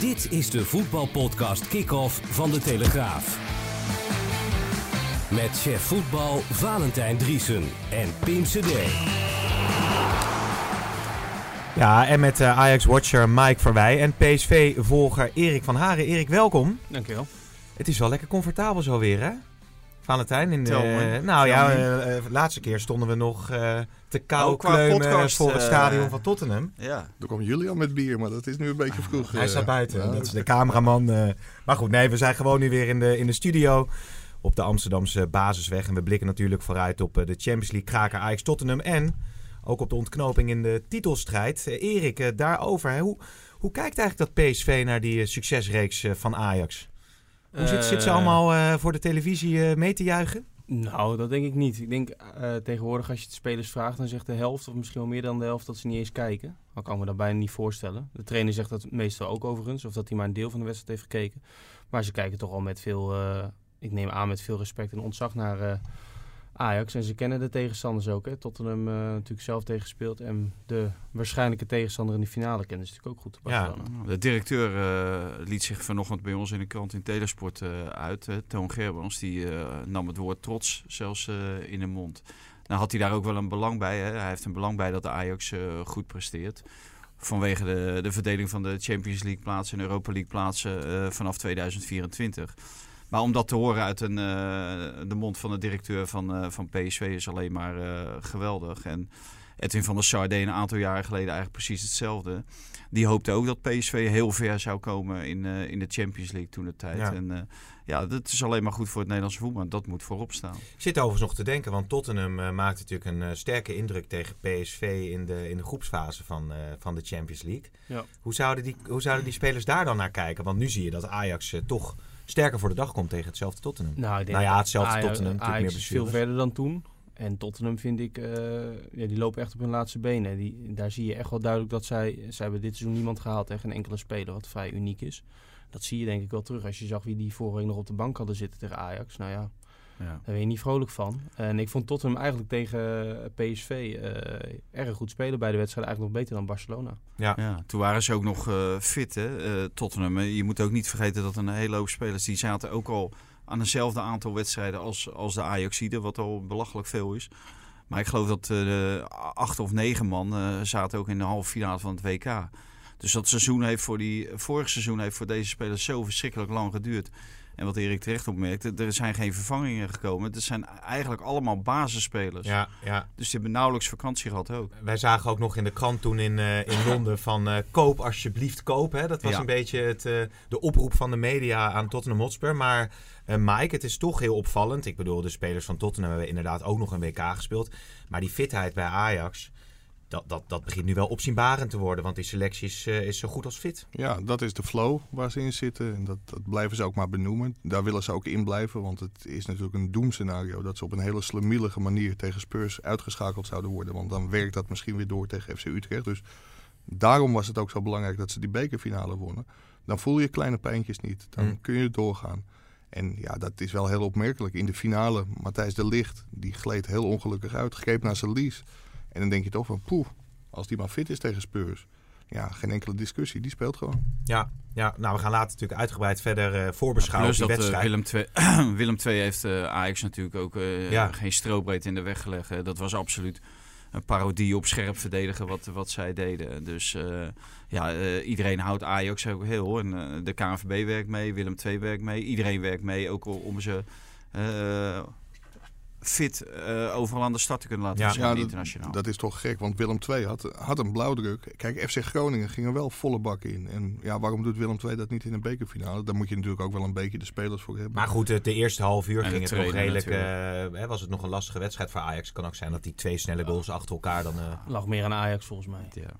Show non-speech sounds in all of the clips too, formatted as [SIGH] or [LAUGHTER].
Dit is de voetbalpodcast Kick-Off van De Telegraaf. Met chef voetbal Valentijn Driesen en Pim CD. Ja, en met uh, Ajax-watcher Mike Verwij en PSV-volger Erik van Haren. Erik, welkom. Dankjewel. Het is wel lekker comfortabel zo weer, hè? Valentijn, in de, me. nou ja, me. eh, eh, laatste keer stonden we nog eh, te kou Oh, podcast, voor het eh, stadion van Tottenham. Ja. Er kwam Julian met bier, maar dat is nu een beetje vroeg. Hij eh. staat buiten, Ja, dat is de cameraman. eh. maar goed, nee, we zijn gewoon nu weer in de, in de studio op de Amsterdamse basisweg. En we blikken natuurlijk vooruit op eh, de Champions League kraker Ajax Tottenham. En ook op de ontknoping in de titelstrijd. Eh, Erik, eh, daarover. Hè, hoe, hoe kijkt eigenlijk dat PSV naar die eh, succesreeks eh, van Ajax? Hoe zit, ze allemaal eh, voor de televisie eh, mee te juichen? Nou, dat denk ik niet. Ik denk eh, tegenwoordig als je de spelers vraagt, dan zegt de helft of misschien wel meer dan de helft dat ze niet eens kijken. Dan kan me dat bijna niet voorstellen. De trainer zegt dat meestal ook overigens, of dat hij maar een deel van de wedstrijd heeft gekeken. Maar ze kijken toch al met veel, ik neem aan met veel respect en ontzag naar Ajax. En ze kennen de tegenstanders ook. Hè. Tottenham eh natuurlijk zelf tegenspeeld. En de waarschijnlijke tegenstander in de finale kennen ze natuurlijk ook goed. Ja. Barcelona. De directeur eh, liet zich vanochtend bij ons in de krant in Telesport eh, uit. Toon Gerbrands, die nam het woord trots zelfs in de mond. Nou had hij daar ook wel een belang bij. Hè? Hij heeft een belang bij dat de Ajax goed presteert. Vanwege de, de verdeling van de Champions League plaatsen en Europa League plaatsen vanaf 2024. Maar om dat te horen uit een, eh, de mond van de directeur van, eh, van PSV is alleen maar eh, geweldig. En Edwin van der Sar deed een aantal jaren geleden eigenlijk precies hetzelfde. Die hoopte ook dat PSV heel ver zou komen in, eh, in de Champions League toen de tijd. Ja. En eh, ja, dat is alleen maar goed voor het Nederlandse voetbal. Dat moet voorop staan. Ik zit overigens nog te denken, want Tottenham eh, maakt natuurlijk een eh, sterke indruk tegen PSV in de, in de groepsfase van, eh, van de Champions League. Ja. Hoe, zouden die, hoe zouden die spelers daar dan naar kijken? Want nu zie je dat Ajax toch sterker voor de dag komt tegen hetzelfde Tottenham. Nou, ik denk Nou ja, hetzelfde Ajax- Tottenham, Ajax meer is veel verder dan toen. En Tottenham vind ik, eh, ja, die lopen echt op hun laatste benen. Die, daar zie je echt wel duidelijk dat zij, zij hebben dit seizoen niemand gehaald tegen geen enkele speler, wat vrij uniek is. Dat zie je denk ik wel terug. Als je zag wie die vorige week nog op de bank hadden zitten tegen Ajax. Nou ja, Ja. daar ben je niet vrolijk van. En ik vond Tottenham eigenlijk tegen PSV eh, erg goed spelen bij de wedstrijd. Eigenlijk nog beter dan Barcelona. Ja. Ja, toen waren ze ook nog eh, fit, hè, eh, Tottenham. Je moet ook niet vergeten dat een hele hoop spelers... die zaten ook al aan hetzelfde aantal wedstrijden als, als de Ajaxiden... wat al belachelijk veel is. Maar ik geloof dat eh, de acht of negen man eh, zaten ook in de halve finale van het WK. Dus dat seizoen heeft voor die... Vorig seizoen heeft voor deze spelers zo verschrikkelijk lang geduurd. En wat Erik terecht opmerkte, er zijn geen vervangingen gekomen. Het zijn eigenlijk allemaal basisspelers. Ja, ja. Dus die hebben nauwelijks vakantie gehad ook. Wij zagen ook nog in de krant toen in, eh, in Londen [LAUGHS] van eh, koop alsjeblieft koop. Hè? Dat was Ja. een beetje het, eh, de oproep van de media aan Tottenham Hotspur. Maar Mike, het is toch heel opvallend. Ik bedoel, de spelers van Tottenham hebben inderdaad ook nog een WK gespeeld. Maar die fitheid bij Ajax, dat, dat, dat begint nu wel opzienbarend te worden. Want die selectie is, eh, is zo goed als fit. Ja, dat is de flow waar ze in zitten. En dat, dat blijven ze ook maar benoemen. Daar willen ze ook in blijven. Want het is natuurlijk een doemscenario dat ze op een hele slemielige manier tegen Spurs uitgeschakeld zouden worden. Want dan werkt dat misschien weer door tegen FC Utrecht. Dus daarom was het ook zo belangrijk dat ze die bekerfinale wonnen. Dan voel je kleine pijntjes niet. Dan Hmm. kun je doorgaan. En ja, dat is wel heel opmerkelijk. In de finale, Matthijs de Ligt, die gleed heel ongelukkig uit. Greep naar zijn lies. En dan denk je toch van, poeh, als die maar fit is tegen Spurs. Ja, geen enkele discussie. Die speelt gewoon. Ja, ja, nou we gaan later natuurlijk uitgebreid verder eh voorbeschouwen Plus op die dat eh, wedstrijd. Willem II, [CLEARS THROAT] Willem II heeft eh, Ajax natuurlijk ook eh, Ja. geen strobreed in de weg gelegd. hè. Dat was absoluut een parodie op scherp verdedigen wat, wat zij deden. Dus eh, ja, eh, iedereen houdt Ajax ook heel. En de KNVB werkt mee, Willem II werkt mee. Iedereen werkt mee, ook om ze eh, fit eh, overal aan de start te kunnen laten Ja. verschijnen dat, internationaal. dat is toch gek, want Willem II had, had een blauwdruk. Kijk, FC Groningen ging er wel volle bak in. En ja, waarom doet Willem II dat niet in een bekerfinale? Daar moet je natuurlijk ook wel een beetje de spelers voor hebben. Maar goed, het- de eerste half uur En ging het nog redelijk. eh, hè, was het nog een lastige wedstrijd voor Ajax? Het kan ook zijn dat die twee snelle goals achter elkaar dan. eh, Lag meer aan Ajax volgens mij. ja.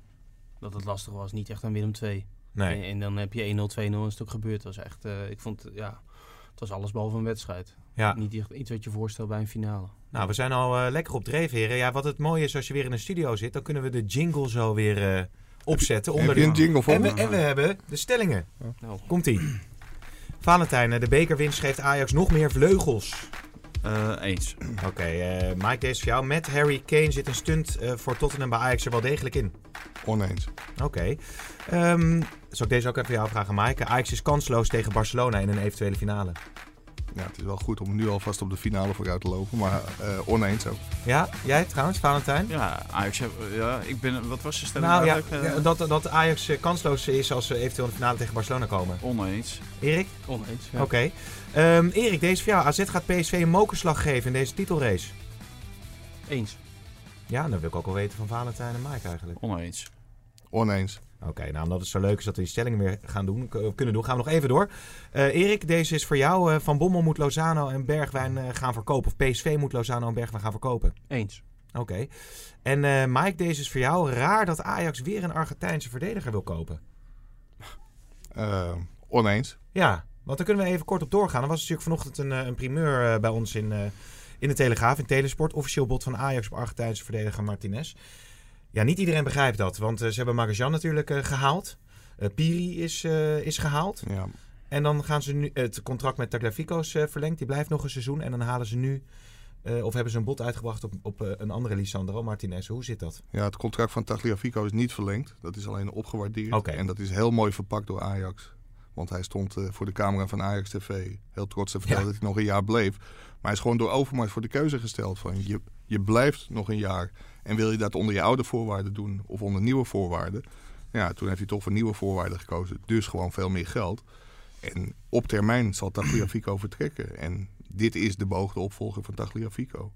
dat het lastig was. Niet echt aan Willem II. Nee. En, en dan heb je 1-0, 2-0 een stuk gebeurd. Dat was echt, eh, ik vond, ja, het was alles behalve een wedstrijd. Ja. Niet echt iets wat je voorstelt bij een finale. Nou, we zijn al eh, lekker op dreef, heren. Ja, wat het mooie is als je weer in een studio zit, dan kunnen we de jingle zo weer eh, opzetten. Heb je een jingle voor en, we, en we hebben de stellingen. Nou, Komt-ie. Valentijn, eh, de bekerwinst geeft Ajax nog meer vleugels. Eh, eens. Oké, eh, Mike, deze is voor jou. Met Harry Kane zit een stunt eh, voor Tottenham bij Ajax er wel degelijk in. Oneens. Oké. Ehm, zal ik deze ook even voor jou vragen, Mike? Ajax is kansloos tegen Barcelona in een eventuele finale. Ja, het is wel goed om nu alvast op de finale vooruit te lopen, maar eh, oneens ook. Ja, jij trouwens, Valentijn? Ja, Ajax, heb- ja, ik ben, wat was de stelling? Nou ja? Eh, ja, dat, dat Ajax eh, kansloos is als ze eventueel in de finale tegen Barcelona komen. Oneens. Erik? oneens. Ja. Oké. Ehm, Erik, deze voor jou. AZ gaat PSV een mokerslag geven in deze titelrace. Eens. Ja, dan wil ik ook wel weten van Valentijn en Mike eigenlijk. Oneens. Oneens. Oké, nou omdat het zo leuk is dat we die stellingen weer gaan doen, kunnen doen, gaan we nog even door. Eh, Erik, deze is voor jou. Eh, van Bommel moet Lozano en Bergwijn eh, gaan verkopen. Of PSV moet Lozano en Bergwijn gaan verkopen. Eens. Oké. En eh, Mike, deze is voor jou. Raar dat Ajax weer een Argentijnse verdediger wil kopen. Oneens. Ja, want daar kunnen we even kort op doorgaan. Er was natuurlijk vanochtend een, een primeur bij ons in, eh, in de Telegraaf, in Telesport. Officieel bod van Ajax op Argentijnse verdediger Martinez. Ja, niet iedereen begrijpt dat, want eh, ze hebben Magajan natuurlijk eh, gehaald. Eh, Piri is, is gehaald. Ja. En dan gaan ze nu het contract met Tagliafico's verlengd. Die blijft nog een seizoen. En dan halen ze nu, of hebben ze een bod uitgebracht op, op een andere Lisandro Martinez. Hoe zit dat? ja, het contract van Tagliafico is niet verlengd. Dat is alleen opgewaardeerd. En dat is heel mooi verpakt door Ajax. Want hij stond voor de camera van Ajax TV heel trots te vertellen Ja. dat hij nog een jaar bleef. Maar hij is gewoon door Overmars voor de keuze gesteld van je, je blijft nog een jaar. En wil je dat onder je oude voorwaarden doen of onder nieuwe voorwaarden? Ja, toen heeft hij toch voor nieuwe voorwaarden gekozen. Dus gewoon veel meer geld. En op termijn zal Tagliafico vertrekken. En dit is de beoogde opvolger van Tagliafico.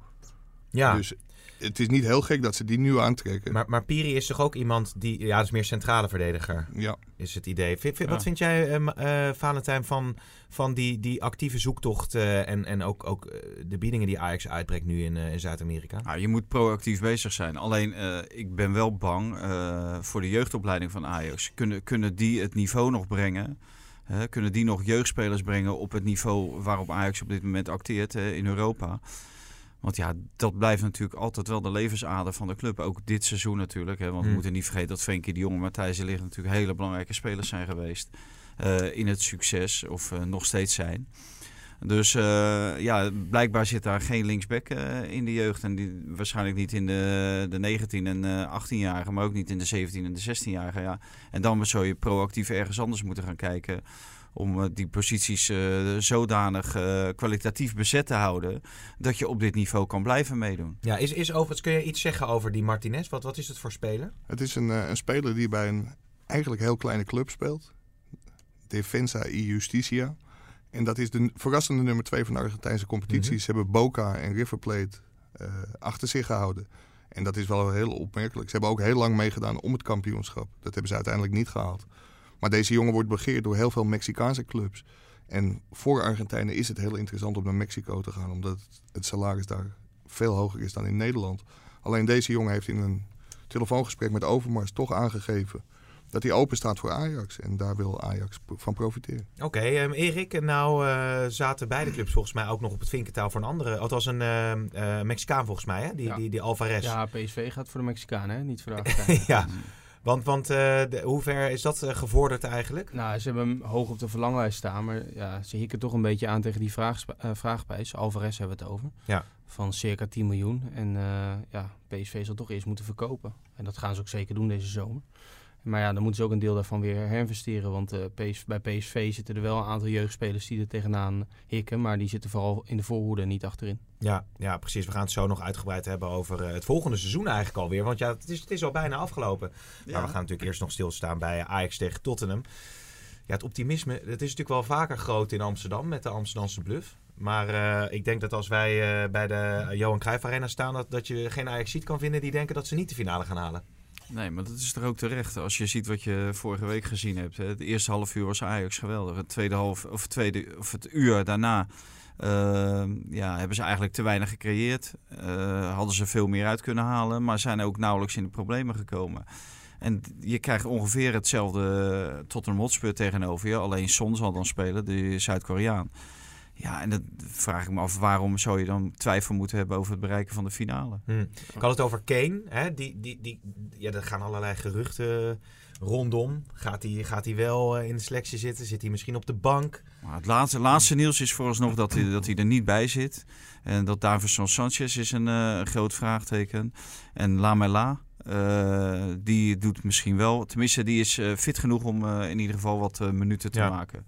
Ja, Dus het is niet heel gek dat ze die nu aantrekken. maar, maar Piri is toch ook iemand die, ja, dat is meer centrale verdediger. ja, is het idee. Vind- vind- Ja. Wat vind jij, eh, eh, Valentijn, van, van die, die actieve zoektocht eh, en, en ook, ook de biedingen die Ajax uitbrengt nu in, eh, in Zuid-Amerika? Nou, je moet proactief bezig zijn. Alleen, eh, ik ben wel bang eh, voor de jeugdopleiding van Ajax. Kunnen, kunnen die het niveau nog brengen? Hè, kunnen die nog jeugdspelers brengen op het niveau waarop Ajax op dit moment acteert hè, in Europa? Want ja, dat blijft natuurlijk altijd wel de levensader van de club. Ook dit seizoen natuurlijk. Hè, want we Hmm. moeten niet vergeten dat Frenkie de Jong en Matthijs de Ligt natuurlijk hele belangrijke spelers zijn geweest. eh, in het succes, of eh, nog steeds zijn. Dus eh, ja, blijkbaar zit daar geen linksback in de jeugd. En die, waarschijnlijk niet in de, de 19 en eh 18-jarigen, maar ook niet in de 17 en de 16-jarigen. Ja. En dan zou je proactief ergens anders moeten gaan kijken. Om eh, die posities eh, zodanig eh, kwalitatief bezet te houden. dat je op dit niveau kan blijven meedoen. Ja, is, is overigens, kun je iets zeggen over die Martinez? Wat, wat is het voor speler? het is een, eh, een speler die bij een eigenlijk heel kleine club speelt. Defensa y Justicia. En dat is de verrassende nummer twee van de Argentijnse competitie. Mhm. Ze hebben Boca en River Plate eh, achter zich gehouden. En dat is wel heel opmerkelijk. Ze hebben ook heel lang meegedaan om het kampioenschap. Dat hebben ze uiteindelijk niet gehaald. Maar deze jongen wordt begeerd door heel veel Mexicaanse clubs. En voor Argentijnen is het heel interessant om naar Mexico te gaan. Omdat het- het salaris daar veel hoger is dan in Nederland. Alleen deze jongen heeft in een telefoongesprek met Overmars toch aangegeven... dat hij open staat voor Ajax. En daar wil Ajax van profiteren. Oké, ehm, Erik, en nou eh, zaten beide clubs volgens mij ook nog op het vinkentaal voor een andere. Althans een ehm, eh, Mexicaan volgens mij, hè? Die, Ja. die, die Alvarez. Ja, PSV gaat voor de Mexicanen, hè? niet voor de [LAUGHS] Argentijnen. ja. Want, want eh, de- hoe ver is dat eh, gevorderd eigenlijk? Nou, ze hebben hem hoog op de verlanglijst staan, maar ja, ze hikken toch een beetje aan tegen die vraag, vraagprijs. Alvarez hebben we het over. Ja. Van circa 10 miljoen. En eh, ja, PSV zal toch eerst moeten verkopen. En dat gaan ze ook zeker doen deze zomer. Maar ja, dan moeten ze ook een deel daarvan weer herinvesteren. Want eh, PS, bij PSV zitten er wel een aantal jeugdspelers die er tegenaan hikken. Maar die zitten vooral in de voorhoede en niet achterin. Ja, ja, precies. We gaan het zo nog uitgebreid hebben over eh, het volgende seizoen eigenlijk alweer. Want ja, het is, het is al bijna afgelopen. Maar we gaan natuurlijk eerst nog stilstaan bij Ajax tegen Tottenham. Ja, het optimisme, dat is natuurlijk wel vaker groot in Amsterdam met de Amsterdamse bluff. Maar eh, ik denk dat als wij eh, bij de Johan Cruijff Arena staan, dat, dat je geen ajax kan vinden die denken dat ze niet de finale gaan halen. Nee, maar dat is toch ook terecht. Als je ziet wat je vorige week gezien hebt. Het eerste half uur was Ajax geweldig. Het tweede half, of tweede, of het uur daarna eh, ja, hebben ze eigenlijk te weinig gecreëerd. Eh, hadden ze veel meer uit kunnen halen, maar zijn ook nauwelijks in de problemen gekomen. En je krijgt ongeveer hetzelfde Tottenham Hotspur tegenover je. Alleen Son zal dan spelen, de Zuid-Koreaan. Ja, en dan vraag ik me af, waarom zou je dan twijfel moeten hebben over het bereiken van de finale? Hm. Ik had het over Kane. Hè? Die, die, die, ja, er gaan allerlei geruchten rondom. Gaat hij gaat hij wel eh, in de selectie zitten? Zit hij misschien op de bank? Maar het laatste, laatste nieuws is vooralsnog dat hij, dat hij er niet bij zit. En dat Davinson Sanchez is een eh, een groot vraagteken. En Lamela, eh die doet misschien wel. Tenminste, die is fit genoeg om in ieder geval wat minuten te Ja. maken.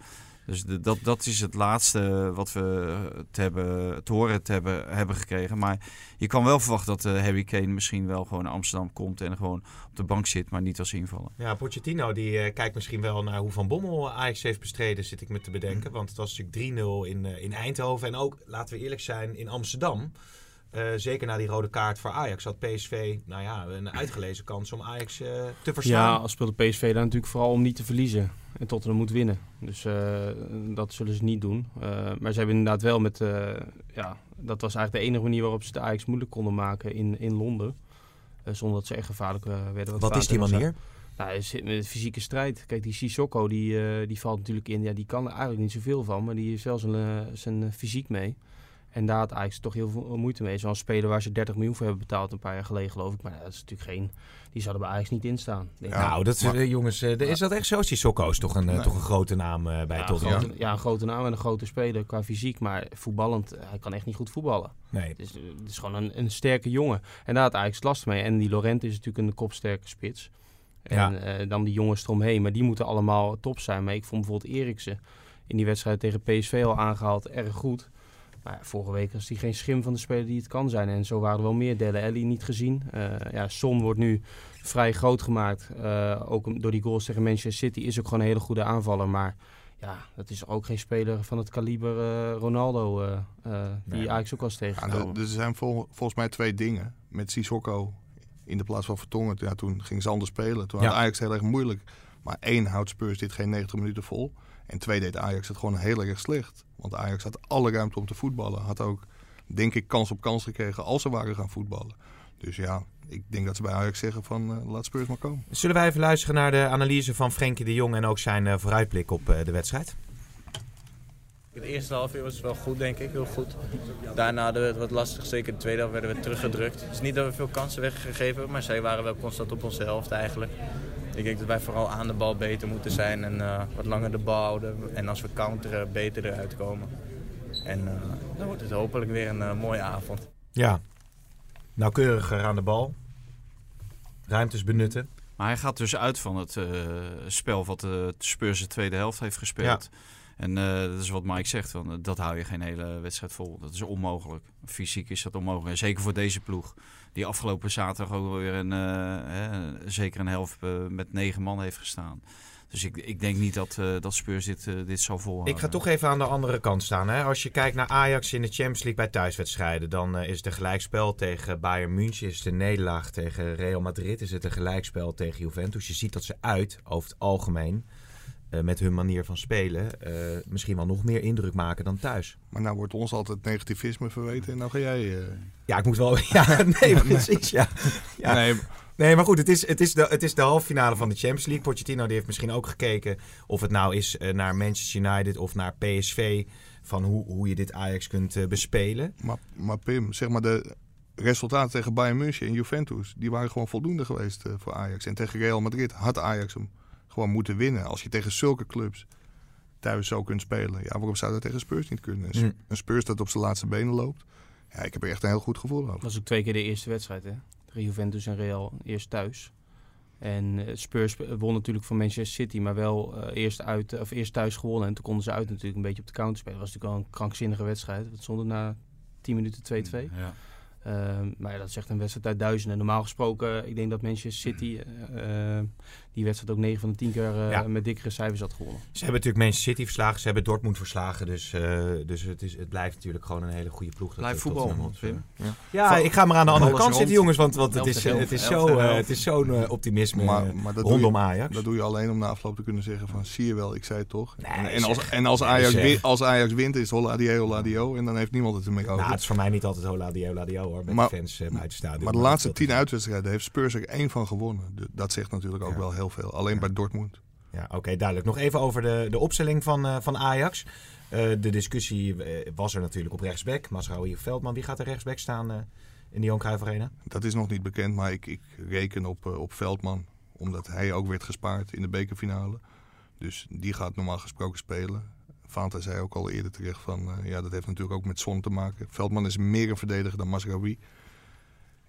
Dus de, dat, dat is het laatste wat we te, hebben, te horen te hebben, hebben gekregen. Maar je kan wel verwachten dat eh, Harry Kane misschien wel gewoon naar Amsterdam komt en gewoon op de bank zit, maar niet als invaller. Ja, Pochettino die eh, kijkt misschien wel naar hoe Van Bommel Ajax heeft bestreden, zit ik me te bedenken. Want het was natuurlijk 3-0 in, eh, in Eindhoven. En ook, laten we eerlijk zijn, in Amsterdam. Eh, zeker na die rode kaart voor Ajax had PSV nou ja, een uitgelezen kans om Ajax eh, te verslaan. Ja, als speelde PSV daar natuurlijk vooral om niet te verliezen. En Tottenham moet winnen. Dus eh, dat zullen ze niet doen. Eh, maar ze hebben inderdaad wel met... eh, ja, dat was eigenlijk de enige manier waarop ze de Ajax moeilijk konden maken in, in Londen. Zonder dat ze echt gevaarlijk werden. Wat is die manier? Nou, zit met fysieke strijd. Kijk, die Sissoko, die, die valt natuurlijk in. Ja, die kan er eigenlijk niet zoveel van. Maar die heeft wel zijn, zijn fysiek mee. En daar had Ajax toch heel veel moeite mee. Zo'n speler waar ze 30 miljoen voor hebben betaald een paar jaar geleden, geloof ik. Maar dat is natuurlijk geen... Die zouden bij Ajax niet instaan. Ja, nou, dat, is, maar- eh, jongens, eh, is dat echt zo? Sissoko is toch een, eh, Nee. toch een grote naam bij ja, Tottenham? grote- ja, een grote naam en een grote speler qua fysiek. Maar voetballend, hij kan echt niet goed voetballen. Nee. Het is, het is gewoon een, een sterke jongen. En daar had Ajax last mee. En die Laurent is natuurlijk een kopsterke spits. En Ja. eh, dan die jongens eromheen. Maar die moeten allemaal top zijn. Maar ik vond bijvoorbeeld Eriksen in die wedstrijd tegen PSV al aangehaald erg goed. Maar ja, vorige week was hij geen schim van de speler die het kan zijn. En zo waren er wel meer. Dele Alli niet gezien. Eh, ja, Son wordt nu vrij groot gemaakt. Eh, ook door die goals tegen Manchester City. Is ook gewoon een hele goede aanvaller. Maar ja, dat is ook geen speler van het kaliber eh, Ronaldo. eh, eh, die Nee. Ajax ook al Ja, tegengekomen. er er zijn vol- volgens mij twee dingen. Met Sissoko in de plaats van Vertongen, ja, toen ging ze anders spelen. Toen Ja. had Ajax heel erg moeilijk. Maar één, houdt Spurs dit geen 90 minuten vol. En twee, deed Ajax het gewoon heel erg slecht. Want Ajax had alle ruimte om te voetballen. Had ook, denk ik, kans op kans gekregen als ze waren gaan voetballen. Dus ja, ik denk dat ze bij Ajax zeggen van eh, laat Spurs maar komen. Zullen wij even luisteren naar de analyse van Frenkie de Jong en ook zijn eh, vooruitblik op eh, de wedstrijd? Het eerste half uur was wel goed, denk ik. Heel goed. Daarna hadden we het wat lastig. Zeker de tweede helft werden we teruggedrukt. Het is niet dat we veel kansen weggegeven maar zij waren wel constant op onze helft eigenlijk. Ik denk dat wij vooral aan de bal beter moeten zijn en eh, wat langer de bal houden. En als we counteren, beter eruit komen. En eh, dan wordt het hopelijk weer een eh, mooie avond. Ja. Nauwkeuriger aan de bal. Ruimtes benutten. Maar hij gaat dus uit van het eh, spel wat de Spurs de tweede helft heeft gespeeld. En eh, dat is wat Mike zegt, van, eh, dat hou je geen hele wedstrijd vol. Dat is onmogelijk. Fysiek is dat onmogelijk. Zeker voor deze ploeg. Die afgelopen zaterdag ook weer een, eh, zeker een helft met negen man heeft gestaan. Dus ik, ik denk niet dat, dat Spurs dit, dit zal volhouden. Ik ga toch even aan de andere kant staan. Hè? Als je kijkt naar Ajax in de Champions League bij thuiswedstrijden, dan is het een gelijkspel tegen Bayern München. Is het een nederlaag tegen Real Madrid. Is het een gelijkspel tegen Juventus. Je ziet dat ze uit, over het algemeen, eh, met hun manier van spelen, eh, misschien wel nog meer indruk maken dan thuis. Maar nou wordt ons altijd negativisme verweten en nou ga jij... eh, Ja, ik moet wel. [LAUGHS] Ja, nee, precies. Ja. Ja. Nee, Nee, maar goed, het is, het, is de, het is de halve finale van de Champions League. Pochettino die heeft misschien ook gekeken of het nou is naar Manchester United of naar PSV. Van hoe, hoe je dit Ajax kunt bespelen. Maar, maar Pim, zeg maar de resultaten tegen Bayern München en Juventus, die waren gewoon voldoende geweest eh, voor Ajax. En tegen Real Madrid had Ajax hem gewoon moeten winnen. Als je tegen zulke clubs thuis zo kunt spelen, ja, waarom zou dat tegen Spurs niet kunnen? Een, Mm. een Spurs dat op zijn laatste benen loopt. Ja, ik heb er echt een heel goed gevoel over. Dat was ook twee keer de eerste wedstrijd, hè? Juventus en Real, eerst thuis. En eh, Spurs won natuurlijk van Manchester City, maar wel eh, eerst, uit, of eerst thuis gewonnen. En toen konden ze uit natuurlijk een beetje op de counter spelen. Dat was natuurlijk wel een krankzinnige wedstrijd. Het stond er na 10 minuten 2-2. Ja. Ehm, maar ja, dat is echt een wedstrijd uit duizenden. Normaal gesproken, ik denk dat Manchester City, eh, eh, die wedstrijd ook 9 van de 10 keer eh, Ja. met dikkere cijfers had gewonnen. Ze hebben natuurlijk Manchester City verslagen, ze hebben Dortmund verslagen. Dus, eh, dus het, is, het blijft natuurlijk gewoon een hele goede ploeg. dat, Blijf eh, voetbal. Pim. Ja, ik ga maar aan de andere kant rond. zitten, jongens. Want, want het, is, het, is zo, eh, het is zo'n optimisme Maar, maar dat, doe rondom je, Ajax. dat doe je alleen om na afloop te kunnen zeggen van zie je wel, ik zei het toch. Nee, en, en, als, en als, Ajax win- als Ajax wint is het holla die holla die ho, en dan heeft niemand het ermee over. Nou, het is voor mij niet altijd hola die hola die ho, hoor. Met Maar- de fans buiten het stadion. maar de laatste tien uitwedstrijden heeft Spurs er één van gewonnen. De- Dat zegt natuurlijk ook Ja. wel heel veel. Alleen Ja. bij Dortmund. Ja, oké, duidelijk. Nog even over de, de opstelling van, eh, van Ajax. Eh, de discussie eh, was er natuurlijk op rechtsback. Masraoui of Veldman. Wie gaat er rechtsback staan in de Johan Cruijff Arena? Dat is nog niet bekend, maar ik, ik reken op, op Veldman. Omdat hij ook werd gespaard in de bekerfinale. Dus die gaat normaal gesproken spelen. Fanta zei ook al eerder terecht van... ja, dat heeft natuurlijk ook met Son te maken. Veldman is meer een verdediger dan Masraoui.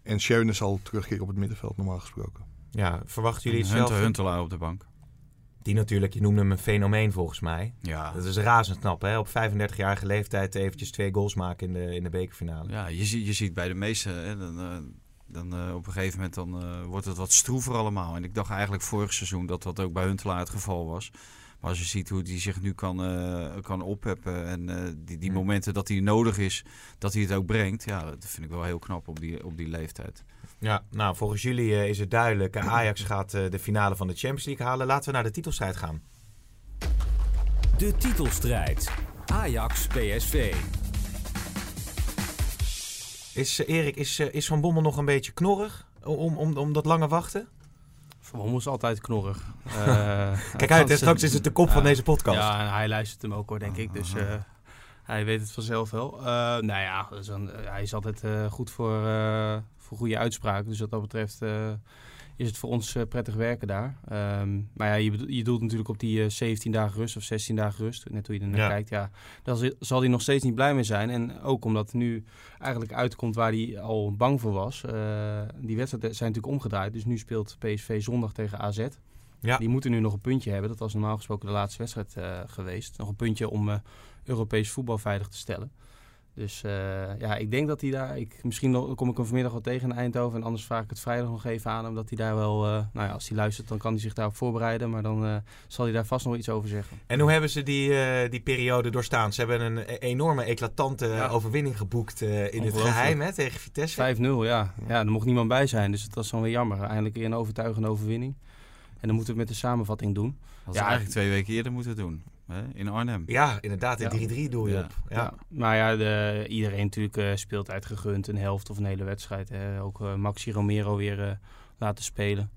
En Schöne zal terugkeren op het middenveld normaal gesproken. Ja, verwachten jullie het Hunter? Huntelaar op de bank. Die natuurlijk, je noemde hem een fenomeen volgens mij. Ja, Dat is razend knap, hè? Op 35-jarige leeftijd eventjes twee goals maken in de, in de bekerfinale. ja je, ziet, je ziet bij de meeste, hè, dan, eh, dan, eh, op een gegeven moment dan, eh, wordt het wat stroever allemaal. En ik dacht eigenlijk vorig seizoen dat dat ook bij Huntelaar het geval was. Maar als je ziet hoe hij zich nu kan, kan opheppen en die, die momenten dat hij nodig is, dat hij het ook brengt. Ja, dat vind ik wel heel knap op die, op die leeftijd. Ja, nou, volgens jullie eh, is het duidelijk. eh, Ajax gaat eh, de finale van de Champions League halen. Laten we naar de titelstrijd gaan. De titelstrijd. Ajax PSV. Is Erik, is, is Van Bommel nog een beetje knorrig om, om, om dat lange wachten? Van Bommel is altijd knorrig. [LAUGHS] Eh, Kijk uit, hè, straks is het de kop van deze podcast. Ja, en hij luistert hem ook hoor, denk ik. Dus eh, hij weet het vanzelf wel. Eh, nou ja, een- eh, hij is altijd eh, goed voor, voor goede uitspraken. Dus wat dat betreft is het voor ons prettig werken daar. Ehm, maar ja, je, je doelt natuurlijk op die eh, 17 dagen rust of 16 dagen rust. Net hoe je er naar Ja. kijkt. Ja, daar zal- hij nog steeds niet blij mee zijn. En ook omdat het nu eigenlijk uitkomt waar hij al bang voor was. Die wedstrijden zijn natuurlijk omgedraaid. Dus nu speelt PSV zondag tegen AZ. Ja. Die moeten nu nog een puntje hebben. Dat was normaal gesproken de laatste wedstrijd eh, geweest. Nog een puntje om eh, Europees voetbal veilig te stellen. Dus eh, ja, ik denk dat hij daar... Ik, misschien nog- kom ik hem vanmiddag wel tegen in Eindhoven. En anders vraag ik het vrijdag nog even aan hem. Dat hij daar wel... nou ja, als hij luistert, dan kan hij zich daarop voorbereiden. Maar dan zal hij daar vast nog iets over zeggen. En hoe hebben ze die, die periode doorstaan? Ze hebben een e- enorme, eclatante Ja. overwinning geboekt in het geheim hè, tegen Vitesse. 5-0, ja. Ja, er mocht niemand bij zijn. Dus dat was dan weer jammer. Eindelijk weer een overtuigende overwinning. En dan moeten we het met de samenvatting doen. Dat Ja, ze eigenlijk twee weken eerder moeten doen. Hè? In Arnhem. Ja, inderdaad, in Ja. 3-3 doe je Ja. op. Ja. Ja. Maar ja, de, iedereen natuurlijk eh, speelt uitgegund een helft of een hele wedstrijd. Hè. Ook eh, Maxi Romero weer eh, laten spelen.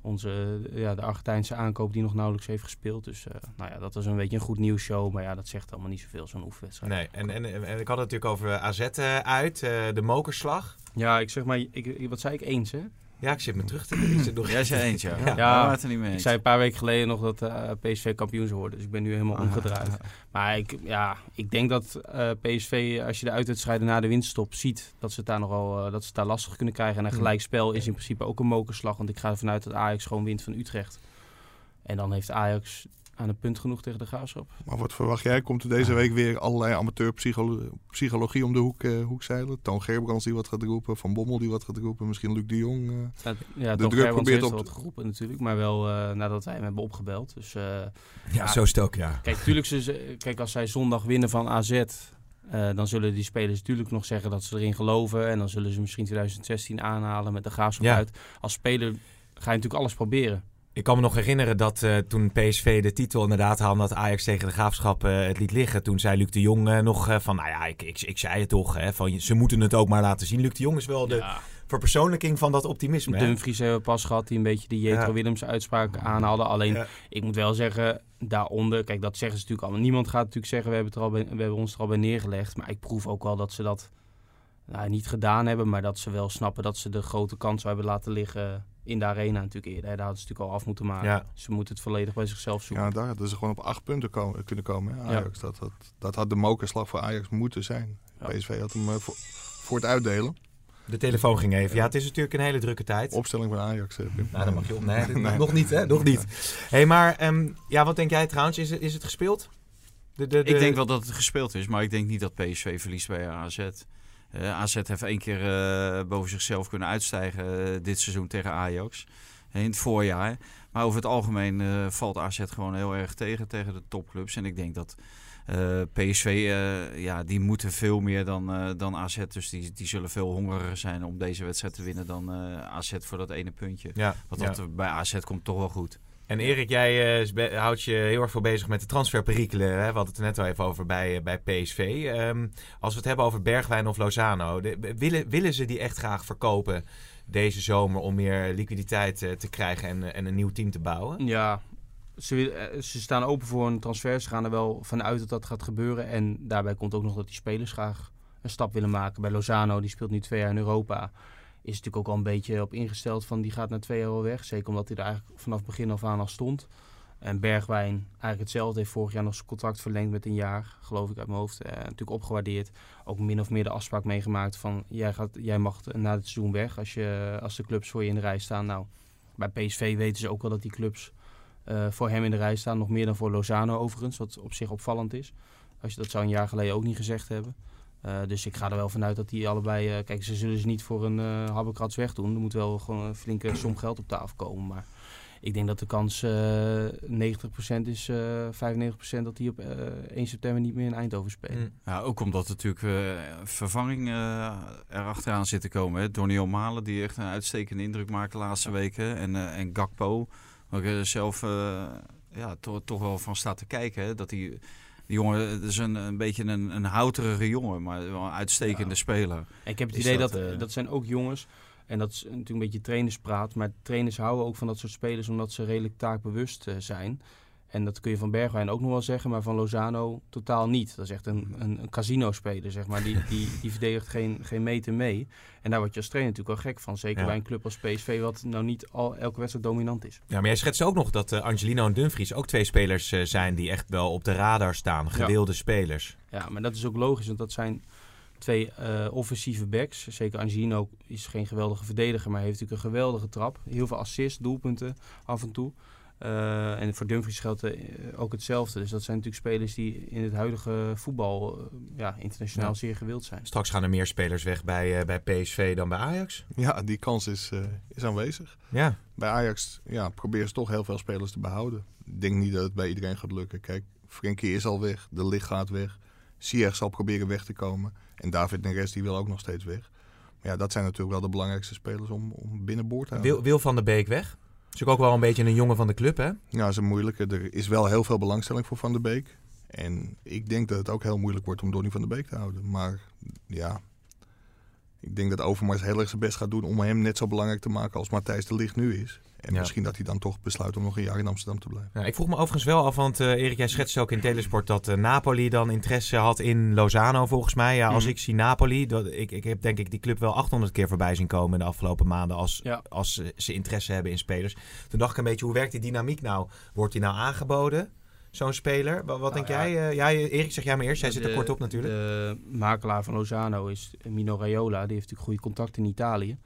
Onze, ja, de Argentijnse aankoop die nog nauwelijks heeft gespeeld. Dus eh, nou ja, dat was een beetje een goed nieuwsshow. Maar ja, dat zegt allemaal niet zoveel, zo'n oefenwedstrijd. Nee, en, en, en, ik had het natuurlijk over AZ uit, eh, de mokerslag. Ja, ik zeg maar, ik, ik- wat zei ik eens hè? Ja, ik zit me terug te ik zit nog Jij zei eens, ja. Ja. het er niet mee Ik zei een paar weken geleden nog dat eh, PSV kampioen zou worden. Dus ik ben nu helemaal Ah. omgedraaid. [LAUGHS] Maar ik, ja, ik denk dat eh, PSV, als je de uitwedstrijden na de winststop ziet, dat ze het daar nogal eh, dat ze het daar lastig kunnen krijgen. En een Hmm. gelijkspel is in principe ook een mokerslag. Want ik ga ervan uit dat Ajax gewoon wint van Utrecht. En dan heeft Ajax aan een punt genoeg tegen de Graafschap. Maar wat verwacht jij? Komt er deze week weer allerlei amateurpsychologie om de hoek, eh, hoek zeilen? Toon Gerbrands die wat gaat roepen, Van Bommel die wat gaat roepen, misschien Luc de Jong. eh. Ja, ja De druk Gerbrands probeert heeft op wat geroepen natuurlijk. Maar wel eh, nadat wij hem hebben opgebeld. Dus eh, Ja, zo is het ook, ja. Kijk, tuurlijk, ze, kijk, als zij zondag winnen van AZ, eh, dan zullen die spelers natuurlijk nog zeggen dat ze erin geloven. En dan zullen ze misschien 2016 aanhalen met de graafschap Ja. uit. Als speler ga je natuurlijk alles proberen. Ik kan me nog herinneren dat eh, toen PSV de titel inderdaad haalde, dat Ajax tegen de Graafschap eh, het liet liggen. Toen zei Luc de Jong eh, nog van, nou ja, ik, ik, ik zei het toch, hè, van, ze moeten het ook maar laten zien. Luc de Jong is wel de Ja. verpersoonlijking van dat optimisme. Dumfries hebben we pas gehad die een beetje die Jetro Ja. Willems uitspraak aanhaalde. Alleen, Ja. ik moet wel zeggen, daaronder, kijk, dat zeggen ze natuurlijk allemaal. Niemand gaat natuurlijk zeggen, we hebben, het er al bij, we hebben ons er al bij neergelegd. Maar ik proef ook wel dat ze dat nou, niet gedaan hebben, maar dat ze wel snappen dat ze de grote kans hebben laten liggen in de arena natuurlijk eerder. Daar hadden ze natuurlijk al af moeten maken. Ja. Ze moeten het volledig bij zichzelf zoeken. Ja, daar hadden ze gewoon op acht punten komen, kunnen komen. Hè, Ajax. Dat, dat, dat had de mokerslag voor Ajax moeten zijn. Ja. PSV had hem eh, voor, voor het uitdelen. De telefoon ging even. Ja, het is natuurlijk een hele drukke tijd. Opstelling van Ajax. eh, Pim. Nou, dan mag je op. Nee, [LAUGHS] dit- Nee. nog niet, hè? Nog niet. hey, maar ehm, ja, wat denk jij trouwens? Is het, is het gespeeld? De, de, de- Ik denk wel dat het gespeeld is, maar ik denk niet dat PSV verliest bij AZ. Eh AZ heeft één keer eh, boven zichzelf kunnen uitstijgen eh, dit seizoen tegen Ajax. in het voorjaar. Maar over het algemeen valt AZ gewoon heel erg tegen tegen de topclubs. En ik denk dat PSV, ja, die moeten veel meer dan, eh, dan AZ. Dus die, die zullen veel hongeriger zijn om deze wedstrijd te winnen dan AZ voor dat ene puntje. Ja, Want dat bij AZ komt toch wel goed. En Erik, jij eh, houdt je heel erg veel bezig met de transferperikelen. Hè? We hadden het er net al even over bij, eh, bij PSV. Ehm, als we het hebben over Bergwijn of Lozano, de- willen, willen ze die echt graag verkopen deze zomer om meer liquiditeit eh, te krijgen en, en een nieuw team te bouwen? Ja, ze, ze staan open voor een transfer. Ze gaan er wel vanuit dat dat gaat gebeuren. En daarbij komt ook nog dat die spelers graag een stap willen maken. Bij Lozano, die speelt nu twee jaar in Europa. Is natuurlijk ook al een beetje op ingesteld van die gaat na twee wel weg. Zeker omdat hij er eigenlijk vanaf begin af aan al stond. En Bergwijn eigenlijk hetzelfde. Heeft vorig jaar nog zijn contract verlengd met een jaar. Geloof ik uit mijn hoofd. Eh, natuurlijk opgewaardeerd. Ook min of meer de afspraak meegemaakt van... Jij, gaat, jij mag na het seizoen weg als, je, als de clubs voor je in de rij staan. Nou, bij PSV weten ze ook wel dat die clubs eh, voor hem in de rij staan. Nog meer dan voor Lozano overigens, wat op zich opvallend is. Als je, dat zou een jaar geleden ook niet gezegd hebben. Eh, dus ik ga er wel vanuit dat die allebei... eh, kijk, ze zullen ze niet voor een eh habbekrats wegdoen. Er moet wel gewoon een flinke som geld op tafel komen. Maar ik denk dat de kans eh 90% is, eh 95% dat die op eh 1 september niet meer in Eindhoven spelen. Mm. Ja, ook omdat er natuurlijk vervanging erachteraan zit te komen. Hè. Donny O'Malen, die echt een uitstekende indruk maakt de laatste weken. En, en Gakpo, waar ik zelf ja, to- toch wel van staat te kijken. Hè. Dat die, die jongen, het is een, een beetje een, een houterige jongen, maar wel een uitstekende Ja. speler. Ik heb het Is idee dat, dat, eh, dat zijn ook jongens. En dat is natuurlijk een beetje trainerspraat. Maar trainers houden ook van dat soort spelers omdat ze redelijk taakbewust eh, zijn. En dat kun je van Bergwijn ook nog wel zeggen, maar van Lozano totaal niet. Dat is echt een, een, een casino-speler, zeg maar. Die, [LAUGHS] die, die verdedigt geen, geen meter mee. En daar word je als trainer natuurlijk wel gek van. Zeker Ja. bij een club als PSV, wat nou niet al elke wedstrijd dominant is. Ja, maar jij schetst ook nog dat eh, Angelino en Dumfries ook twee spelers eh, zijn die echt wel op de radar staan. Gewilde spelers. Ja, maar dat is ook logisch, want dat zijn twee eh, offensieve backs. Zeker Angino is geen geweldige verdediger, maar heeft natuurlijk een geweldige trap. Heel veel assists, doelpunten af en toe. Eh, en voor Dumfries geldt eh, ook hetzelfde. Dus dat zijn natuurlijk spelers die in het huidige voetbal eh, ja, internationaal Ja. zeer gewild zijn. Straks gaan er meer spelers weg bij, eh, bij PSV dan bij Ajax. Ja, die kans is, eh, is aanwezig. Ja, Bij Ajax ja, proberen ze toch heel veel spelers te behouden. Ik denk niet dat het bij iedereen gaat lukken. Kijk, Frenkie is al weg, De Ligt gaat weg. Ziyech zal proberen weg te komen. En David Neres die wil ook nog steeds weg. Maar ja, dat zijn natuurlijk wel de belangrijkste spelers om, om binnenboord te houden. Wil, Wil van der Beek weg. Is ook wel een beetje een jongen van de club, hè? Ja, dat is een moeilijke. Er is wel heel veel belangstelling voor Van der Beek. En ik denk dat het ook heel moeilijk wordt om Donny van der Beek te houden. Maar ja, ik denk dat Overmars heel erg zijn best gaat doen om hem net zo belangrijk te maken als Matthijs de Ligt nu is. En Ja. misschien dat hij dan toch besluit om nog een jaar in Amsterdam te blijven. Ja, ik vroeg me overigens wel af, want eh, Erik, jij schetste ook in Telesport dat eh, Napoli dan interesse had in Lozano volgens mij. Ja, als Mhm. ik zie Napoli, dat, ik, ik heb denk ik die club wel 800 keer voorbij zien komen in de afgelopen maanden als, Ja. als ze, ze interesse hebben in spelers. Toen dacht ik een beetje, hoe werkt die dynamiek nou? Wordt die nou aangeboden, zo'n speler? Wat, wat denk Nou ja. jij? eh, jij? Erik, zeg jij maar eerst. Jij zit er kort op natuurlijk. De makelaar van Lozano is Mino Raiola. Die heeft natuurlijk goede contacten in Italië.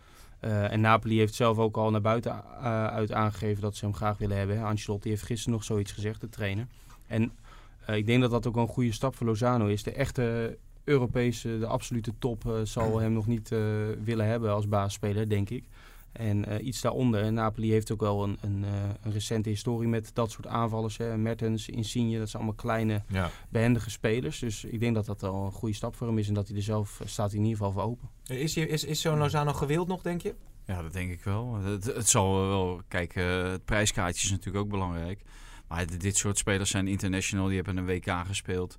Eh, en Napoli heeft zelf ook al naar buiten eh, uit aangegeven dat ze hem graag willen hebben. Ancelotti heeft gisteren nog zoiets gezegd, de trainer. En eh, ik denk dat dat ook een goede stap voor Lozano is. De echte Europese, de absolute top zal [CLEARS THROAT] hem nog niet willen hebben als baasspeler, denk ik. En eh, iets daaronder. En Napoli heeft ook wel een, een, eh, een recente historie met dat soort aanvallers. Hè. Mertens, Insigne, dat zijn allemaal kleine Ja. behendige spelers. Dus ik denk dat dat wel een goede stap voor hem is. En dat hij er zelf eh, staat in ieder geval voor open. Is, hij- is, is zo'n Lozano gewild nog, denk je? Ja, dat denk ik wel. Het, het zal wel. Kijk, het prijskaartje is natuurlijk ook belangrijk. Maar dit- soort spelers zijn international. Die hebben een WK gespeeld.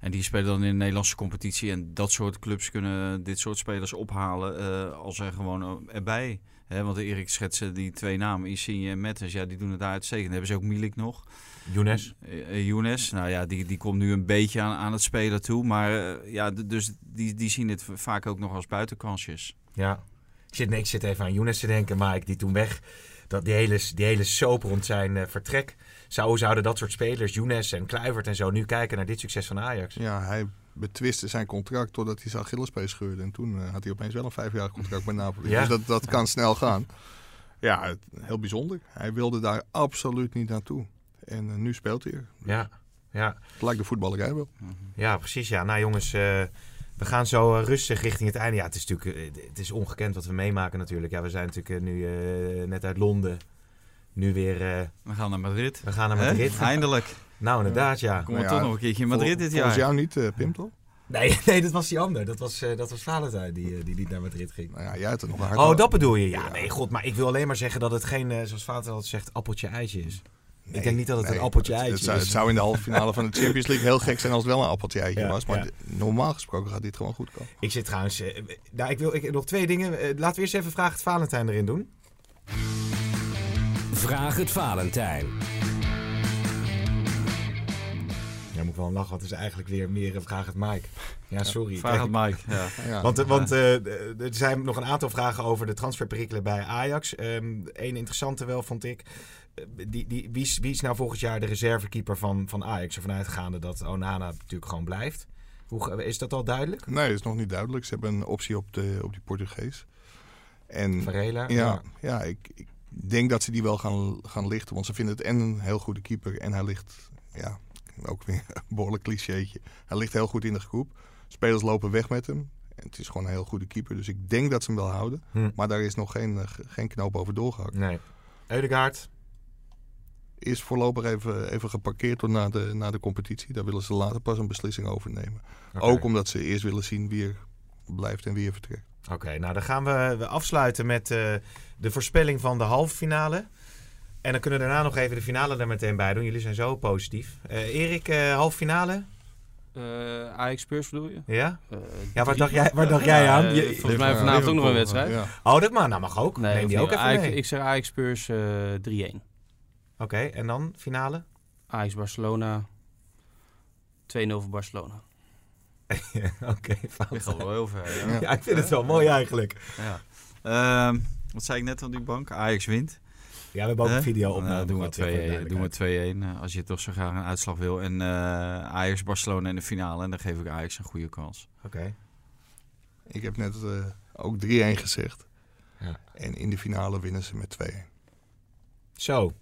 En die spelen dan in de Nederlandse competitie. En dat soort clubs kunnen dit soort spelers ophalen eh, als er gewoon erbij. Hè, want Erik schetsen die twee namen, Insigne en Metters, ja, die doen het daar uitstekend. Dan hebben ze ook Milik nog. Younes? Eh, eh, Younes, nou ja, die, die komt nu een beetje aan, aan het spelen toe. Maar eh, ja, dus die, die zien het vaak ook nog als buitenkansjes. Ja. Ik zit, nee, ik zit even aan Younes te denken, Mike, die toen weg. Dat die hele, die hele soap rond zijn vertrek. Zou, zouden dat soort spelers, Younes en Kluivert en zo, nu kijken naar dit succes van Ajax? Ja, hij betwiste zijn contract totdat hij zijn Achillespees scheurde. En toen eh, had hij opeens wel een vijfjarig contract bij Napoli. Ja. Dus dat, dat kan snel gaan. Ja, het- heel bijzonder. Hij wilde daar absoluut niet naartoe. En eh, nu speelt hij er. Ja, ja. Het lijkt de voetballerij wel. ja precies. Ja. Nou jongens, eh, we gaan zo rustig richting het einde. Ja, het is natuurlijk het is ongekend wat we meemaken natuurlijk. Ja, we zijn natuurlijk nu eh, net uit Londen nu weer... eh, We gaan naar Madrid. we gaan naar? Madrid. Eindelijk. Nou, inderdaad, ja. Nou ja, toch nog een keertje in Vol- Madrid dit Volgens jaar. jou niet, eh, Pim, toch? Nee, [LAUGHS] nee, dat was die ander. Dat was, eh dat was Valentijn die, eh, die niet naar Madrid ging. Nou ja, jij hebt er nog hard Oh, dat bedoel je? Ja, nee, god. Maar ik wil alleen maar zeggen dat het geen, eh, zoals Valentijn altijd zegt, appeltje-eitje is. ik denk niet dat het Nee, een appeltje-eitje het, het, zou, is. het zou in de halve finale van de Champions League heel gek zijn als het wel een appeltje eitje Ja, was. Maar ja. normaal gesproken gaat dit gewoon goed komen. Ik zit trouwens... nou, ik wil ik, nog twee dingen. Laten we eerst even vragen het Valentijn erin doen. Vraag het Valentijn. Wel want het is eigenlijk weer meer een vraag het Mike. Ja, sorry. Vraag het Mike. [LAUGHS] Ja. Want, want eh, er zijn nog een aantal vragen over de transferperikelen bij Ajax. Eén interessante wel, vond ik. Eh, Die, die, wie, is, wie is nou volgend jaar de reservekeeper van, van Ajax? Ervan uitgaande dat Onana natuurlijk gewoon blijft. Hoe, is dat al duidelijk? Nee, dat is nog niet duidelijk. Ze hebben een optie op, de, op die Portugees. En Varela? ja, ja ik, ik denk dat ze die wel gaan, gaan lichten. Want ze vinden het en een heel goede keeper. En hij ligt, ja, ook weer [LAUGHS] een behoorlijk clichétje. Hij ligt heel goed in de groep. Spelers lopen weg met hem. En het is gewoon een heel goede keeper. Dus ik denk dat ze hem wel houden. Hm. Maar daar is nog geen, eh, ge- geen knoop over doorgehakt. Nee. Eudegaard? Is voorlopig even, even geparkeerd tot na de, na de competitie. Daar willen ze later pas een beslissing over nemen. Ook omdat ze eerst willen zien wie er blijft en wie er vertrekt. Oké, nou dan gaan we, we afsluiten met eh, de voorspelling van de halve finale. En dan kunnen we daarna nog even de finale er meteen bij doen. Jullie zijn zo positief. Eh Erik, eh halve finale? Eh Ajax Spurs bedoel je? Ja? Ja, waar dacht jij, waar dacht jij aan? Je- volgens mij vanavond ook nog een wedstrijd. Ja. oh, dat mag, nou mag ook. Nee, Neem die ook even Ajax- mee. Ik zeg Ajax Spurs eh 3-1. Oké, en dan finale? Ajax Barcelona 2-0 voor Barcelona. [LAUGHS] Oké, fout. Ik ga wel heel ver. Ja. Ja. Ja, ik vind het wel mooi eigenlijk. Ja. Ehm, wat zei ik net aan die bank? Ajax wint. Ja, we hebben ook een video op. Nou, doen we 2-1. Doen we 2-1 eh, als je toch zo graag een uitslag wil. En eh, Ajax Barcelona in de finale. En dan geef ik Ajax een goede kans. Oké. Ik heb net eh, ook 3-1 gezegd. Ja. En in de finale winnen ze met 2-1. Zo,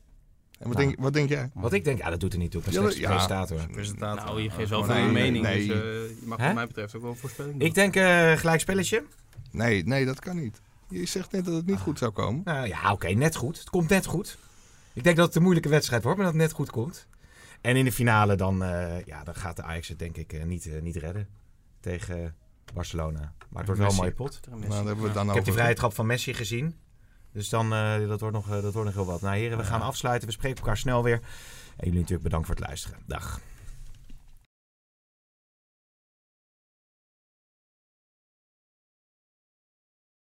En wat, Nou. denk, wat denk jij? wat ik denk, ja, dat doet er niet toe. Ja, ja. presentator. Presentator. Nou, je geeft wel nee, mening. nee. Dus je mag Hè? wat mij betreft ook wel een voorspelling doen. Ik denk eh gelijk spelletje. Nee, nee, dat kan niet. Je zegt net dat het niet goed zou komen. Nou ja, oké, net goed. Het komt net goed. Ik denk dat het een moeilijke wedstrijd wordt, maar dat het net goed komt. En in de finale dan, eh, ja, dan gaat de Ajax het denk ik eh, niet, eh, niet redden tegen Barcelona. Maar het wordt wel een mooie pot. Nou, we dan Ik heb die vrije trap van Messi gezien. Dus dan, eh, dat, wordt nog, dat wordt nog heel wat. Nou heren, we gaan afsluiten. We spreken elkaar snel weer. En jullie natuurlijk bedankt voor het luisteren. Dag.